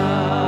Sambil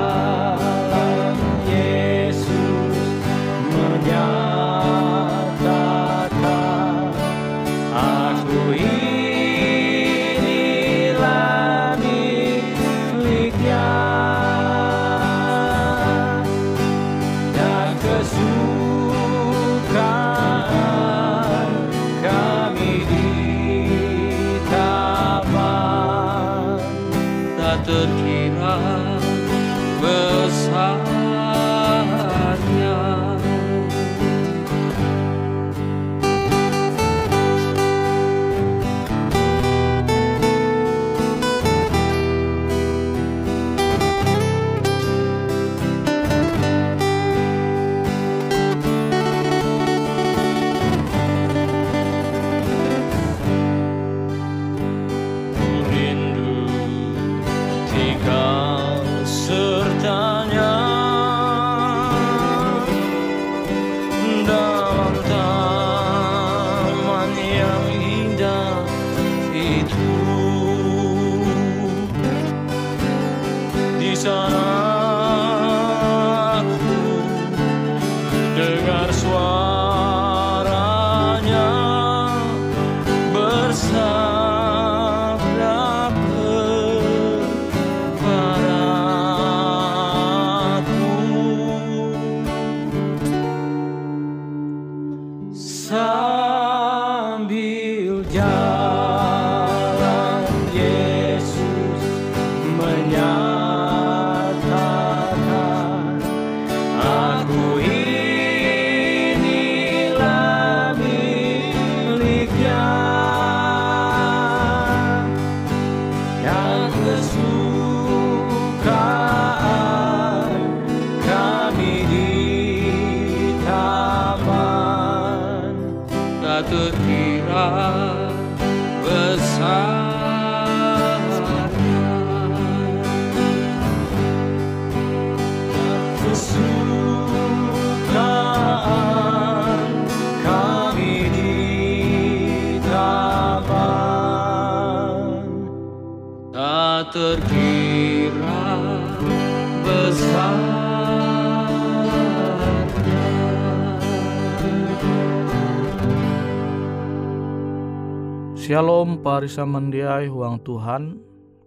Shalom parisa mendiai huang Tuhan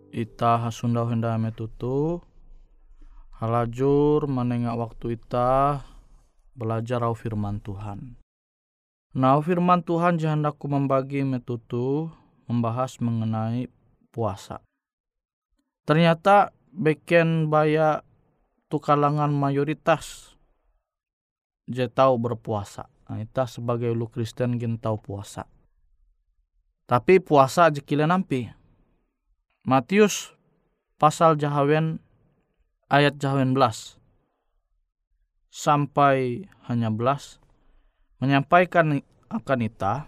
Ita hasundau hendak metutu Halajur menengah waktu ita belajar au firman Tuhan. Nah firman Tuhan jahandaku membagi metutu membahas mengenai puasa. Ternyata beken baya tu kalangan mayoritas je tahu berpuasa. Nah, sebagai ulu Kristen gin tahu puasa. Tapi puasa jekile nampi. Matius pasal jahawen ayat jahawen belas sampai hanya belas menyampaikan akan ita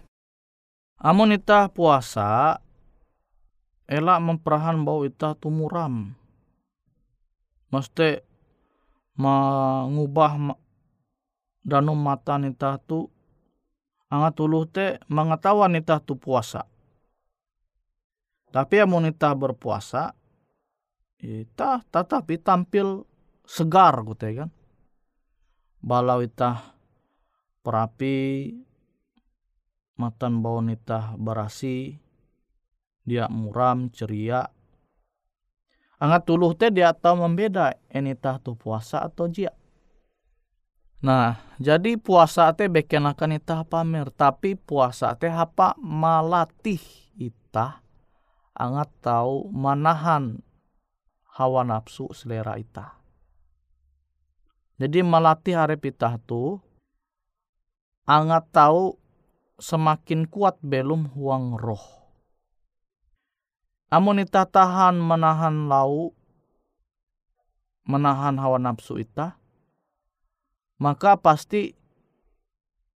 amun ita puasa elak memperahan bau ita tumuram mesti mengubah danum mata nita tu angat uluh te mengetahuan nita tu puasa. Tapi amun ita berpuasa ita tetapi tampil segar gitu ya kan. Balau ita perapi matan bau nita berasi dia muram ceria. Angat tuluh teh dia tahu membeda enita tu puasa atau jia Nah, jadi puasa teh beken akan ita pamer, tapi puasa teh apa malatih ita angat tahu manahan hawa nafsu selera ita. Jadi melatih harap ita tu angat tahu semakin kuat belum huang roh. Amun ita tahan menahan lau, menahan hawa nafsu ita, maka pasti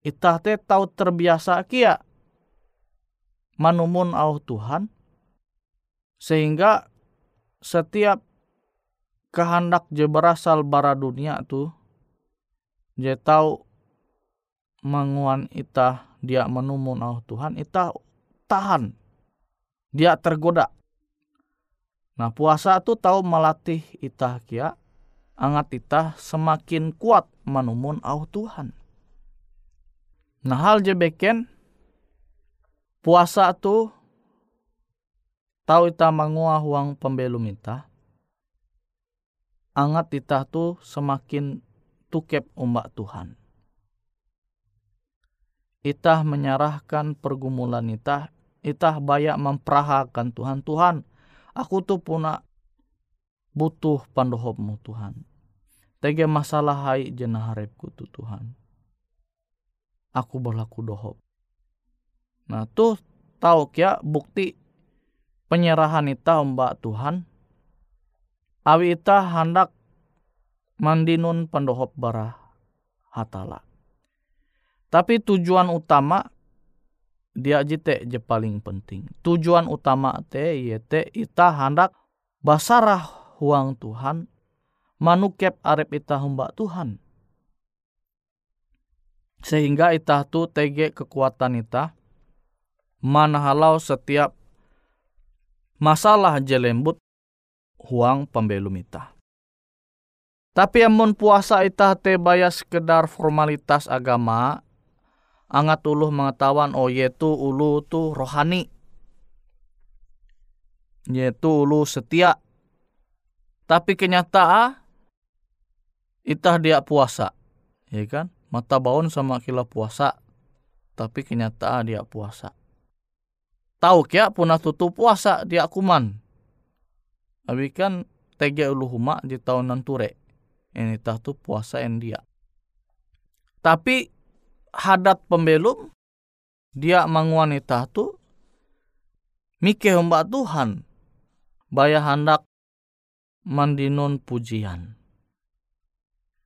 ita teh tahu terbiasa kia. Manumun au Tuhan sehingga setiap kehendak je berasal bara dunia tu je tahu menguan ita dia menumun au Tuhan ita tahan dia tergoda. Nah puasa tu tahu melatih ita kia angat ita semakin kuat menumun au Tuhan nah hal je beken puasa tu tahu ita mangua huang pembelum ita angat ita tu semakin tukep umbak Tuhan. Itah menyerahkan pergumulan itah, itah banyak memperahakan Tuhan. Tuhan, aku tuh puna butuh pandohopmu Tuhan. Tege masalah hai jenah tuh Tuhan. Aku berlaku dohop. Nah tuh tahu kia bukti penyerahan ita mbak Tuhan. Awi ita hendak mandinun pandohop bara hatala. Tapi tujuan utama dia jite je paling penting. Tujuan utama te yete ita hendak basarah huang Tuhan manukep arep ita hamba Tuhan. Sehingga ita tu tege kekuatan ita manahalau setiap masalah jelembut huang pembelum ita. Tapi amun puasa ita te baya sekedar formalitas agama, angat uluh mengetahuan oh yaitu ulu tu rohani. Yaitu ulu setia. Tapi kenyataan itah dia puasa. Ya kan? Mata baun sama kila puasa. Tapi kenyataan dia puasa. Tahu kia punah tutup puasa dia kuman. Abi kan ulu huma di tahun nanture. Ini tah tu puasa en dia. Tapi hadat pembelum dia manguanita tu mike hamba Tuhan baya hendak mandinun pujian.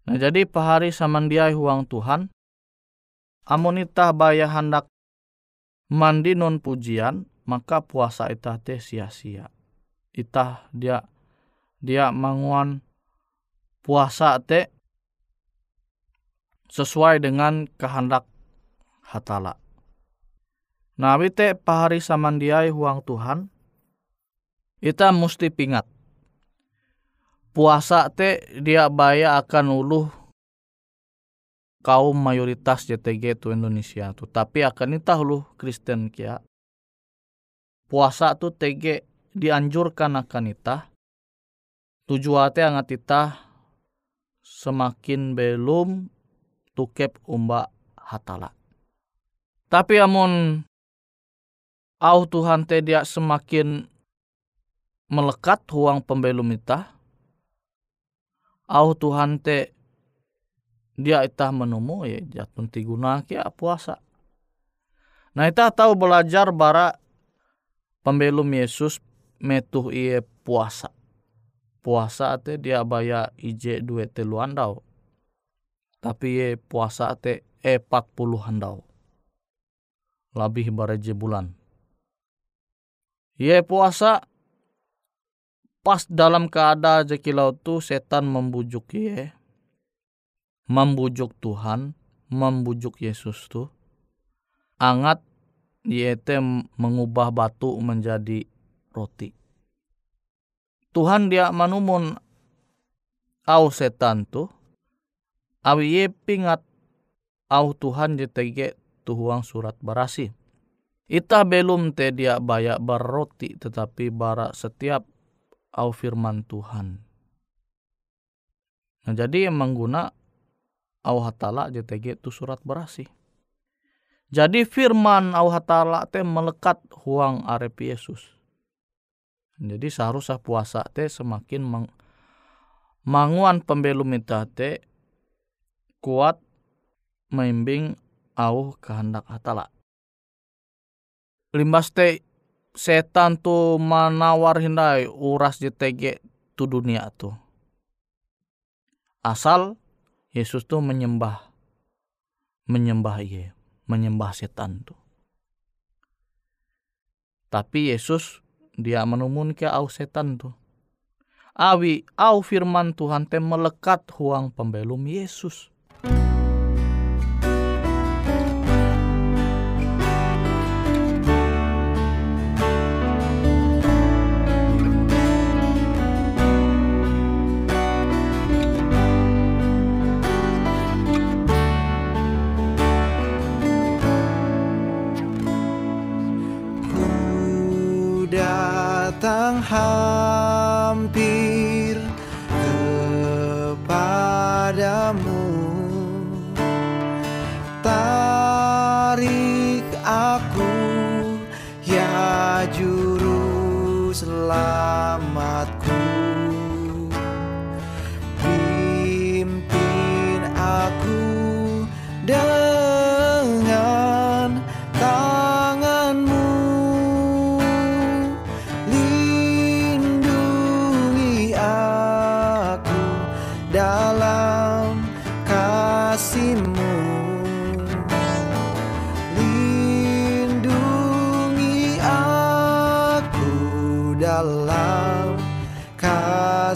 Nah jadi pahari samandiai huang Tuhan amonita baya hendak mandi non pujian maka puasa ita te sia-sia ita dia dia manguan puasa te sesuai dengan kehendak hatala. Nah, te pahari samandiai huang Tuhan, kita mesti pingat. Puasa te dia baya akan uluh kaum mayoritas JTG tu Indonesia tu. Tapi akan itah uluh Kristen kia. Puasa tu TG dianjurkan akan itah. Tujuannya angat itah semakin belum tukep umba hatala. Tapi amun au Tuhan te dia semakin melekat huang pembelum itah. Au Tuhan te dia itah menemu ya jatun tiguna kia puasa. Nah itah tahu belajar bara pembelum Yesus metuh iye puasa. Puasa te dia baya ije duet teluan dau tapi ye puasa te e 40 handau. Lebih bareje bulan. Ye puasa pas dalam keadaan jekilau tu setan membujuk ye. Membujuk Tuhan, membujuk Yesus tu. Angat te mengubah batu menjadi roti. Tuhan dia manumun au setan tu awi ye pingat au Tuhan jetege tuhuang surat barasi. Ita belum te dia baya berroti tetapi bara setiap au firman Tuhan. Nah jadi yang mengguna au hatala jetege tu surat berasi. Jadi firman au hatala te melekat huang arep Yesus. Jadi seharusnya puasa te semakin meng, manguan pembelum ita te kuat membimbing au kehendak hatala. Limbas te setan tu manawar hindai uras JTG tu dunia tu. Asal Yesus tu menyembah menyembah ia, menyembah setan tu. Tapi Yesus dia menumun ke au setan tu. Awi au firman Tuhan te melekat huang pembelum Yesus.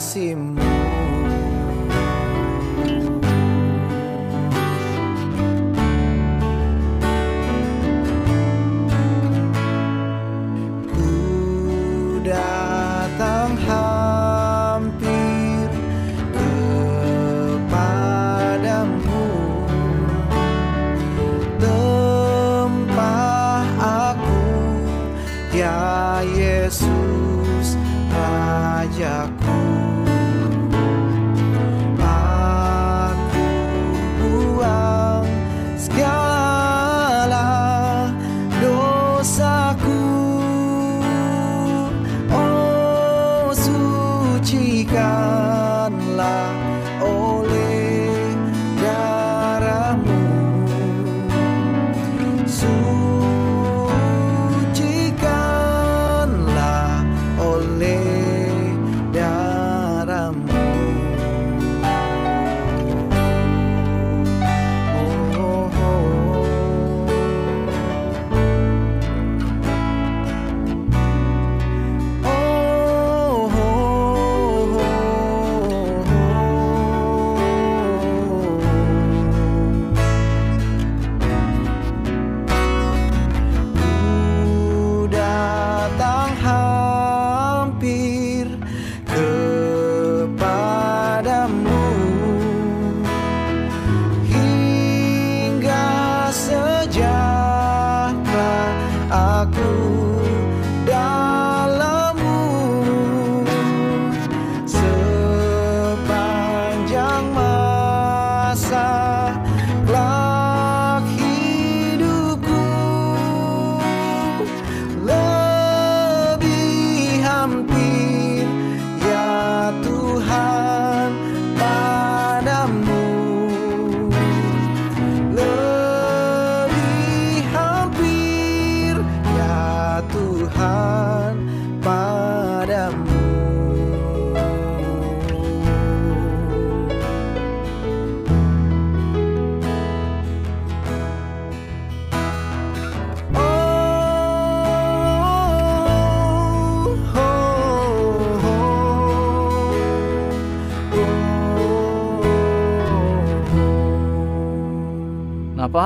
see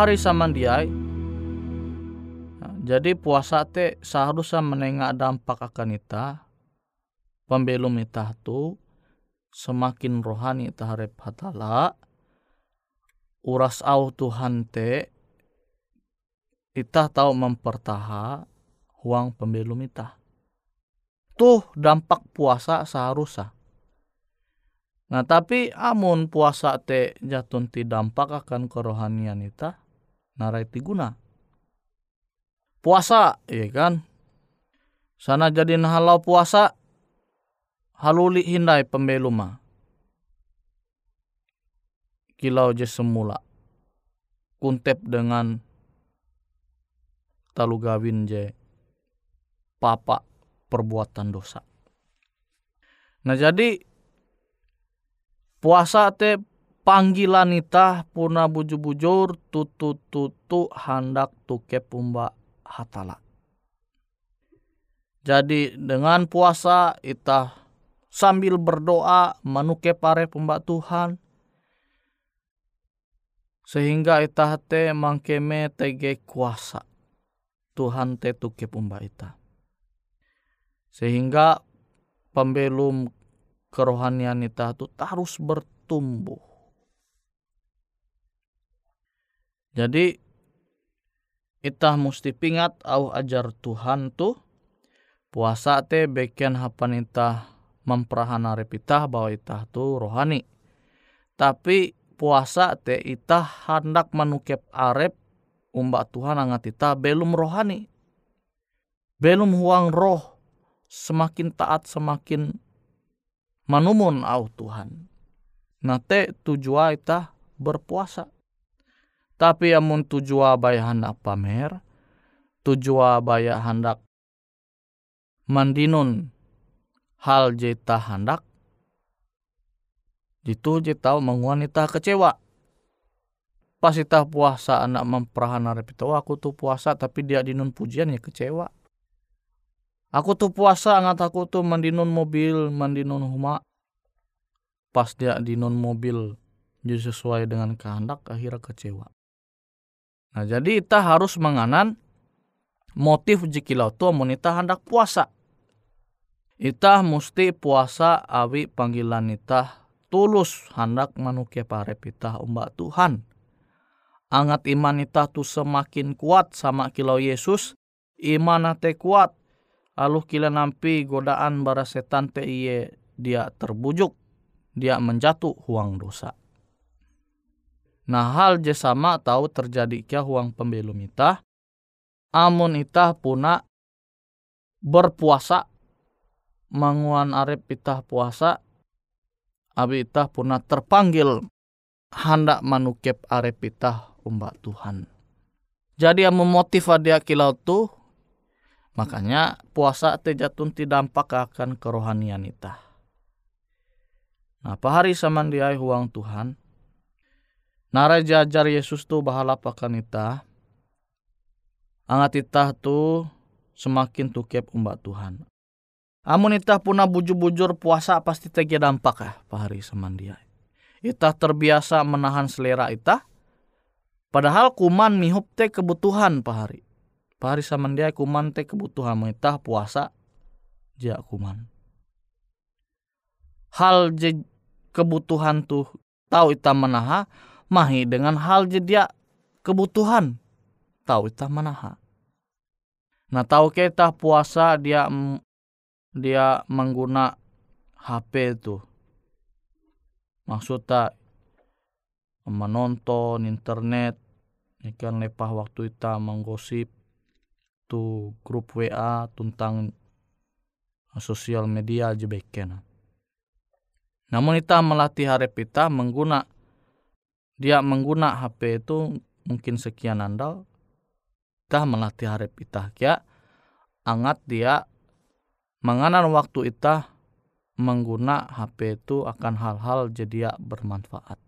pahari samandiai nah, jadi puasa te seharusnya menengah dampak akan ita pembelum ita tu semakin rohani ita harap hatala uras au Tuhan te ita tahu mempertaha huang pembelum ita. Tuh dampak puasa seharusnya. Nah tapi amun puasa te jatun ti dampak akan kerohanian ita narai ti guna. Puasa, iya kan? Sana jadi halau puasa haluli hindai pembeluma. Kilau je semula. Kuntep dengan talu gawin je papa perbuatan dosa. Nah jadi puasa te panggilan ita puna bujur-bujur tutu-tutu hendak tuke pumba hatala. Jadi dengan puasa ita sambil berdoa manuke pare pumba Tuhan sehingga ita te mangkeme tege kuasa Tuhan te tuke pumba ita. Sehingga pembelum kerohanian kita itu terus bertumbuh. Jadi kita mesti pingat au ajar Tuhan tu puasa te beken hapan ita memperahana repita bahwa ita tu rohani. Tapi puasa te ita hendak menukep arep umbak Tuhan angat ita belum rohani. Belum huang roh semakin taat semakin manumun au Tuhan. Nate tujuan ita berpuasa. Tapi amun tujuan baya hendak pamer, tujuan baya hendak mandinun hal jeta hendak, itu jeta menguan ita kecewa. Pas ita puasa anak memperahana repito, aku tuh puasa tapi dia dinun pujian ya kecewa. Aku tuh puasa angat aku tuh mandinun mobil, mandinun huma, pas dia di non mobil jadi sesuai dengan kehendak akhirnya kecewa. Nah jadi kita harus menganan motif jikilau tu monita hendak puasa. Ita mesti puasa awi panggilan ita tulus hendak manukia pare pita umbak Tuhan. Angat iman ita tu semakin kuat sama kilau Yesus, iman te kuat. Aluh kila nampi godaan bara setan te iye dia terbujuk dia menjatuh huang dosa. Nah hal je sama tahu terjadi kia huang pembelum ita. Amun ita puna berpuasa manguan arep ita puasa abi ita puna terpanggil hendak manukep arep ita umbak Tuhan. Jadi yang memotiv dia kilau tu makanya puasa te jatun ti dampak akan kerohanian ita. Nah, pahari samandiai huang Tuhan. Nara jajar Yesus tu bahala pakan ita. Angat ita tu semakin tukep umbat Tuhan. Amun ita puna bujur-bujur puasa pasti tegi dampak ya pahari samandiai. Ita terbiasa menahan selera ita. Padahal kuman mihup te kebutuhan pahari. Pahari samandiai kuman te kebutuhan ita puasa jia kuman. Hal je kebutuhan tuh tahu ita menaha mahi dengan hal jadi kebutuhan tahu ita menaha. Nah tahu kita puasa dia dia mengguna HP itu. Maksudnya menonton internet ikan lepah waktu kita menggosip tu grup WA tentang sosial media baiknya. Namun kita melatih harap kita mengguna dia mengguna HP itu mungkin sekian anda kita melatih harap kita ya angat dia menganan waktu kita mengguna HP itu akan hal-hal jadi ya bermanfaat.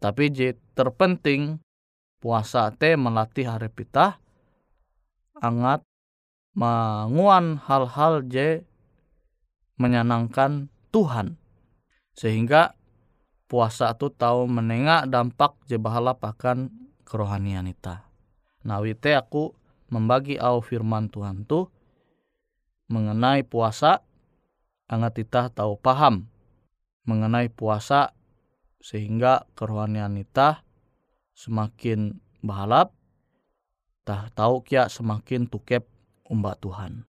Tapi je terpenting puasa te melatih harap kita angat menguan hal-hal je menyenangkan Tuhan. Sehingga puasa itu tahu menengak dampak je bahala pakan kerohanian ita. Nah wite aku membagi au firman Tuhan tuh mengenai puasa angat kita tahu paham mengenai puasa sehingga kerohanian kita semakin balap tah tahu kia semakin tukep umba Tuhan.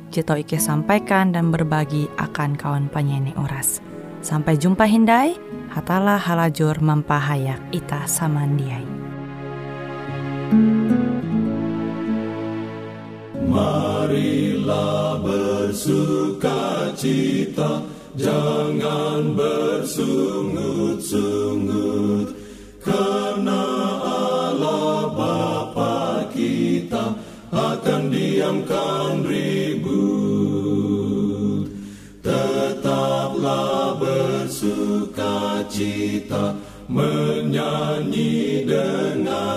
je tau Ike sampaikan dan berbagi akan kawan penyanyi Uras. Sampai jumpa Hindai, hatalah halajur mempahayak ita samandiai. Marilah bersuka cita, jangan bersungut-sungut, karena Allah Bapa kita akan diamkan menyanyi dengan